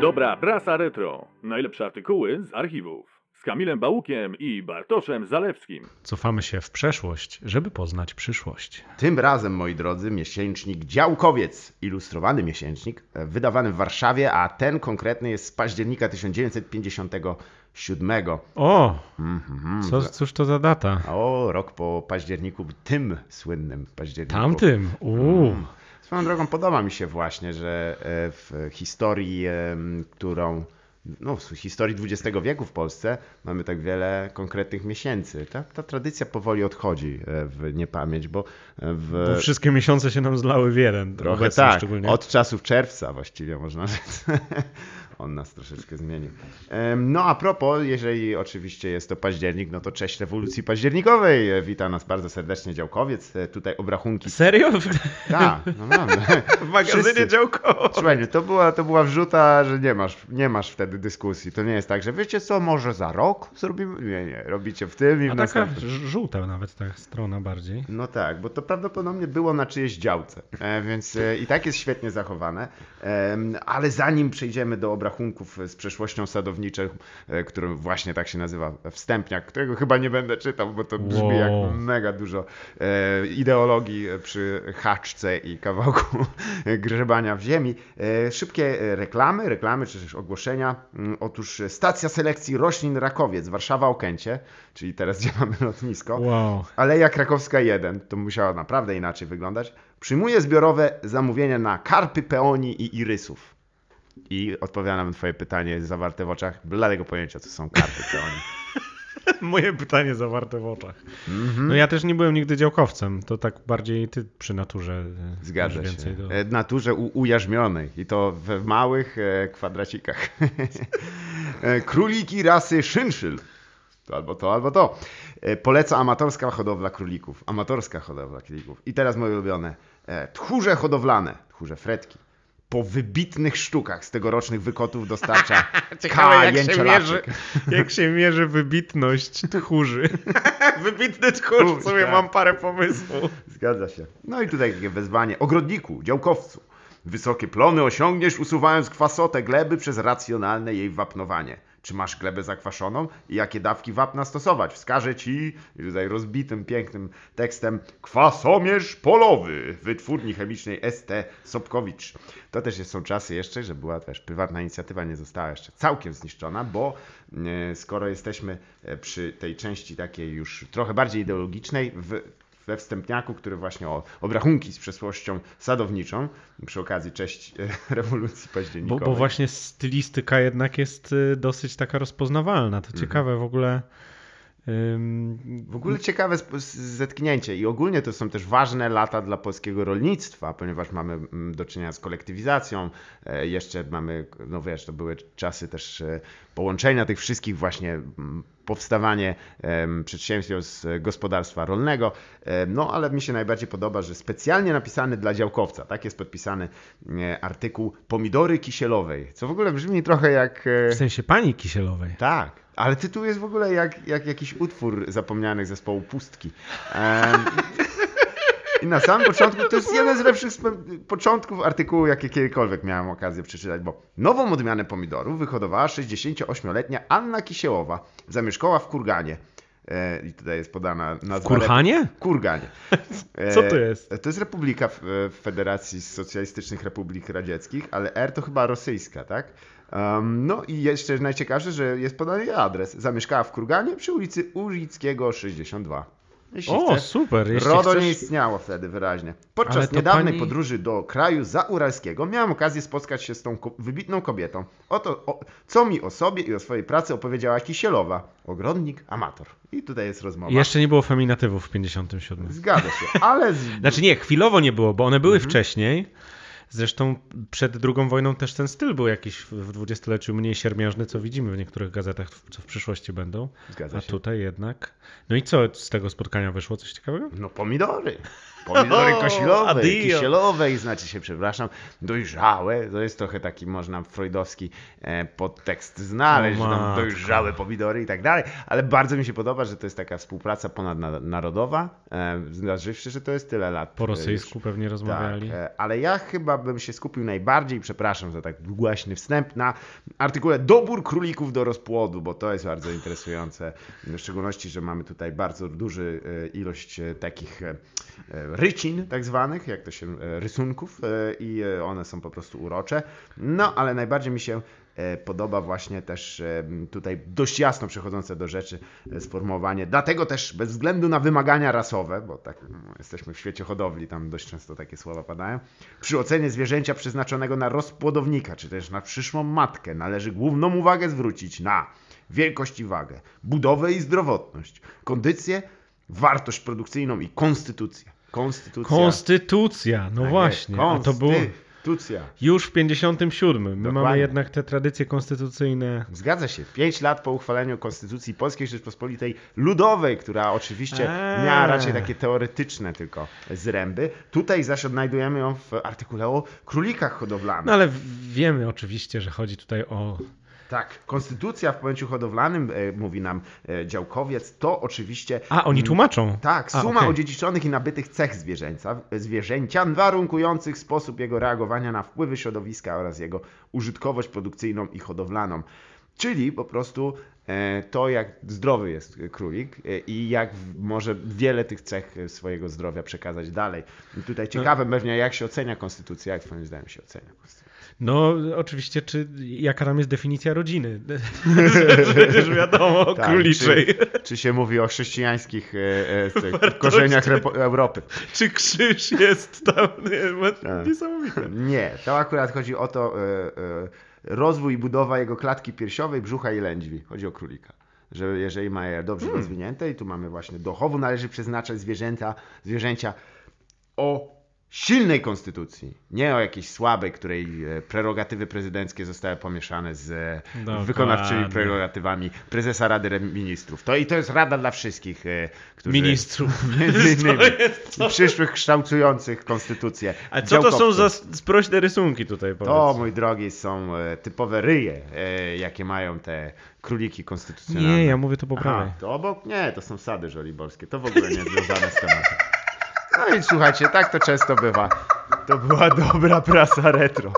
Dobra prasa retro. Najlepsze artykuły z archiwów. Z Kamilem Bałukiem i Bartoszem Zalewskim. Cofamy się w przeszłość, żeby poznać przyszłość. Tym razem, moi drodzy, miesięcznik Działkowiec, ilustrowany miesięcznik, e, wydawany w Warszawie, a ten konkretny jest z października 1957. O, Mhm. co, cóż to za data? O, rok po październiku, tym słynnym październiku. Tamtym. Uuu. Mm. Swoją drogą podoba mi się właśnie, że e, w historii, em, którą no, w historii XX wieku w Polsce mamy tak wiele konkretnych miesięcy. Ta, ta tradycja powoli odchodzi e, w niepamięć, bo e, w... Bo wszystkie miesiące się nam zlały w jeden. Trochę tak, szczególnie. od czasów czerwca właściwie można rzec. On nas troszeczkę zmienił. No a propos, jeżeli oczywiście jest to październik, no to cześć rewolucji październikowej. Wita nas bardzo serdecznie Działkowiec. E, Tutaj obrachunki. Serio? Tak, no naprawdę. W magazynie Wszyscy. działkowo. Słuchaj, to była, to była wrzuta, że nie masz, nie masz wtedy dyskusji. To nie jest tak, że wiecie co, może za rok zrobimy? Nie, nie, robicie w tym i w A taka następnym. żółta nawet ta strona bardziej. No tak, bo to prawdopodobnie było na czyjeś działce, e, więc e, i tak jest świetnie zachowane. Ale zanim przejdziemy do obrachunków z przeszłością sadowniczą, e, który właśnie tak się nazywa, wstępniak, którego chyba nie będę czytał, bo to brzmi Wow. jak mega dużo e, ideologii przy haczce i kawałku grzebania w ziemi. E, szybkie reklamy, reklamy czy też ogłoszenia. Mm, Otóż stacja selekcji roślin Rakowiec, Warszawa Okęcie, czyli teraz gdzie mamy lotnisko. Wow. Aleja Krakowska 1, to musiała naprawdę inaczej wyglądać, przyjmuje zbiorowe zamówienia na karpy, peoni i irysów. I odpowiadam na twoje pytanie zawarte w oczach, bladego pojęcia, co są karpy, peoni. Moje pytanie zawarte w oczach. Mhm. No ja też nie byłem nigdy działkowcem. To tak bardziej ty przy naturze. e, Zgadza się. do... E, Naturze ujarzmionej i to w małych e, kwadracikach. Króliki rasy szynszyl. To albo to, albo to. Poleca amatorska hodowla królików. Amatorska hodowla królików. I teraz moje ulubione. Tchórze hodowlane. Tchórze fretki. Po wybitnych sztukach z tegorocznych wykotów dostarcza Ciekawe, jak się, mierzy, jak się mierzy wybitność tchórzy. Wybitny tchórz, Tchórz, w sumie tak. mam parę pomysłów. Zgadza się. No i tutaj takie wezwanie. Ogrodniku, działkowcu. Wysokie plony osiągniesz usuwając kwasotę gleby przez racjonalne jej wapnowanie. Czy masz glebę zakwaszoną i jakie dawki wapna stosować? Wskażę ci tutaj rozbitym, pięknym tekstem kwasomierz polowy wytwórni chemicznej ST Sobkowicz. To też są czasy jeszcze, że była też prywatna inicjatywa, nie została jeszcze całkiem zniszczona, bo e, skoro jesteśmy e, przy tej części takiej już trochę bardziej ideologicznej, w, we wstępniaku, który właśnie o obrachunki z przeszłością sadowniczą, przy okazji cześć e, rewolucji Bo, październikowej. bo właśnie stylistyka jednak jest y, dosyć taka rozpoznawalna. To ciekawe w ogóle. W ogóle ciekawe zetknięcie i ogólnie to są też ważne lata dla polskiego rolnictwa, ponieważ mamy mm, do czynienia z kolektywizacją, e, jeszcze mamy, no wiesz, to były czasy też e, połączenia tych wszystkich właśnie mm, powstawanie z gospodarstwa rolnego, no ale mi się najbardziej podoba, że specjalnie napisany dla działkowca, tak jest podpisany e, artykuł Pomidory Kisielowej, co w ogóle brzmi trochę jak... e, w sensie pani Kisielowej. tak, ale tytuł jest w ogóle jak, jak jakiś utwór zapomnianych zespołu Pustki. Em, I na samym początku, to jest jeden z lepszych początków artykułu, jakie kiedykolwiek miałem okazję przeczytać, bo nową odmianę pomidorów wyhodowała 68-letnia Anna Kisiełowa. Zamieszkała w Kurganie. E, I tutaj jest podana nazwa. Kurhanie? Kurganie. E, Co to jest? To jest republika w, w Federacji Socjalistycznych Republik Radzieckich, ale R to chyba rosyjska, tak? Um, no i jeszcze najciekawsze, że jest podany jej adres. Zamieszkała w Kurganie przy ulicy Urickiego 62. Jeśli O, chcesz, super. Jeśli RODO chcesz... nie istniało wtedy wyraźnie. Podczas niedawnej pani- podróży do kraju zauralskiego miałem okazję spotkać się z tą ko- wybitną kobietą. Oto, o, co mi o sobie i o swojej pracy opowiedziała Kisielowa, ogrodnik, amator. I tutaj jest rozmowa. Jeszcze nie było feminatywów w 57. Zgadza się, ale z... Znaczy nie, chwilowo nie było, bo one były Mhm. wcześniej. Zresztą przed II wojną też ten styl był jakiś w- dwudziestoleciu mniej siermiężny, co widzimy w niektórych gazetach, co w przyszłości będą. Zgadza A się. tutaj jednak. No i co z tego spotkania wyszło? Coś ciekawego? No pomidory. Pomidory kosilowe, i znaczy się, przepraszam, dojrzałe. To jest trochę taki, można freudowski e, podtekst znaleźć, że tam dojrzałe pomidory i tak dalej, ale bardzo mi się podoba, że to jest taka współpraca ponadnarodowa, e, zważywszy, że to jest tyle lat. Po e, już. rosyjsku pewnie rozmawiali. Tak, e, ale ja chyba bym się skupił najbardziej, przepraszam za tak długaśny wstęp, na artykule Dobór królików do rozpłodu, bo to jest bardzo interesujące. W szczególności, że mamy tutaj bardzo duży e, ilość e, takich rycin, tak zwanych, jak to się, e, rysunków e, i e, one są po prostu urocze. No, ale najbardziej mi się podoba właśnie też tutaj dość jasno przechodzące do rzeczy sformułowanie. Dlatego też bez względu na wymagania rasowe, bo tak no, jesteśmy w świecie hodowli, tam dość często takie słowa padają, przy ocenie zwierzęcia przeznaczonego na rozpłodownika, czy też na przyszłą matkę, należy główną uwagę zwrócić na wielkość i wagę, budowę i zdrowotność, kondycję, wartość produkcyjną i konstytucję. Konstytucja. Konstytucja, no Tak właśnie. jest, A to było Konstytucja. już w 57. My mamy Dokładnie. jednak te tradycje konstytucyjne. Zgadza się. Pięć lat po uchwaleniu Konstytucji Polskiej Rzeczpospolitej Ludowej, która oczywiście Eee. miała raczej takie teoretyczne tylko zręby. Tutaj zaś odnajdujemy ją w artykule o królikach hodowlanych. No ale wiemy oczywiście, że chodzi tutaj o. Tak, konstytucja w pojęciu hodowlanym, e, mówi nam e, działkowiec, to oczywiście... A, oni tłumaczą. Tak, A, suma okej. odziedziczonych i nabytych cech zwierzęca, zwierzęcia, warunkujących sposób jego reagowania na wpływy środowiska oraz jego użytkowość produkcyjną i hodowlaną. Czyli po prostu e, to, jak zdrowy jest królik e, i jak może wiele tych cech swojego zdrowia przekazać dalej. I tutaj ciekawe pewnie, jak się ocenia konstytucja, jak twoim zdaniem się ocenia konstytucja. No, oczywiście, czy jaka tam jest definicja rodziny? Przecież wiadomo, Tak, króliczej. Czy, czy się mówi o chrześcijańskich e, e, korzeniach Europy? Czy krzyż jest tam? Nie, Tak. Niesamowite. Nie, to akurat chodzi o to, e, e, rozwój i budowa jego klatki piersiowej, brzucha i lędźwi. Chodzi o królika. Że jeżeli ma je dobrze rozwinięte i tu mamy właśnie do chowu należy przeznaczać zwierzęta, zwierzęcia o silnej konstytucji, nie o jakiejś słabej, której e, prerogatywy prezydenckie zostały pomieszane z e, Dokładnie. wykonawczymi prerogatywami prezesa Rady Ministrów. To i to jest rada dla wszystkich, e, którzy... Ministrów. Między innymi. To. Przyszłych kształtujących konstytucję. A co to są za sprośne rysunki tutaj? Powiedz? To, mój drogi, są typowe ryje, jakie mają te króliki konstytucjonalne. Nie, ja mówię to po prawej. Aha, to obok? Nie, to są sady żoliborskie. To w ogóle nie związane z tematem. No i słuchajcie, tak to często bywa. To była dobra prasa retro.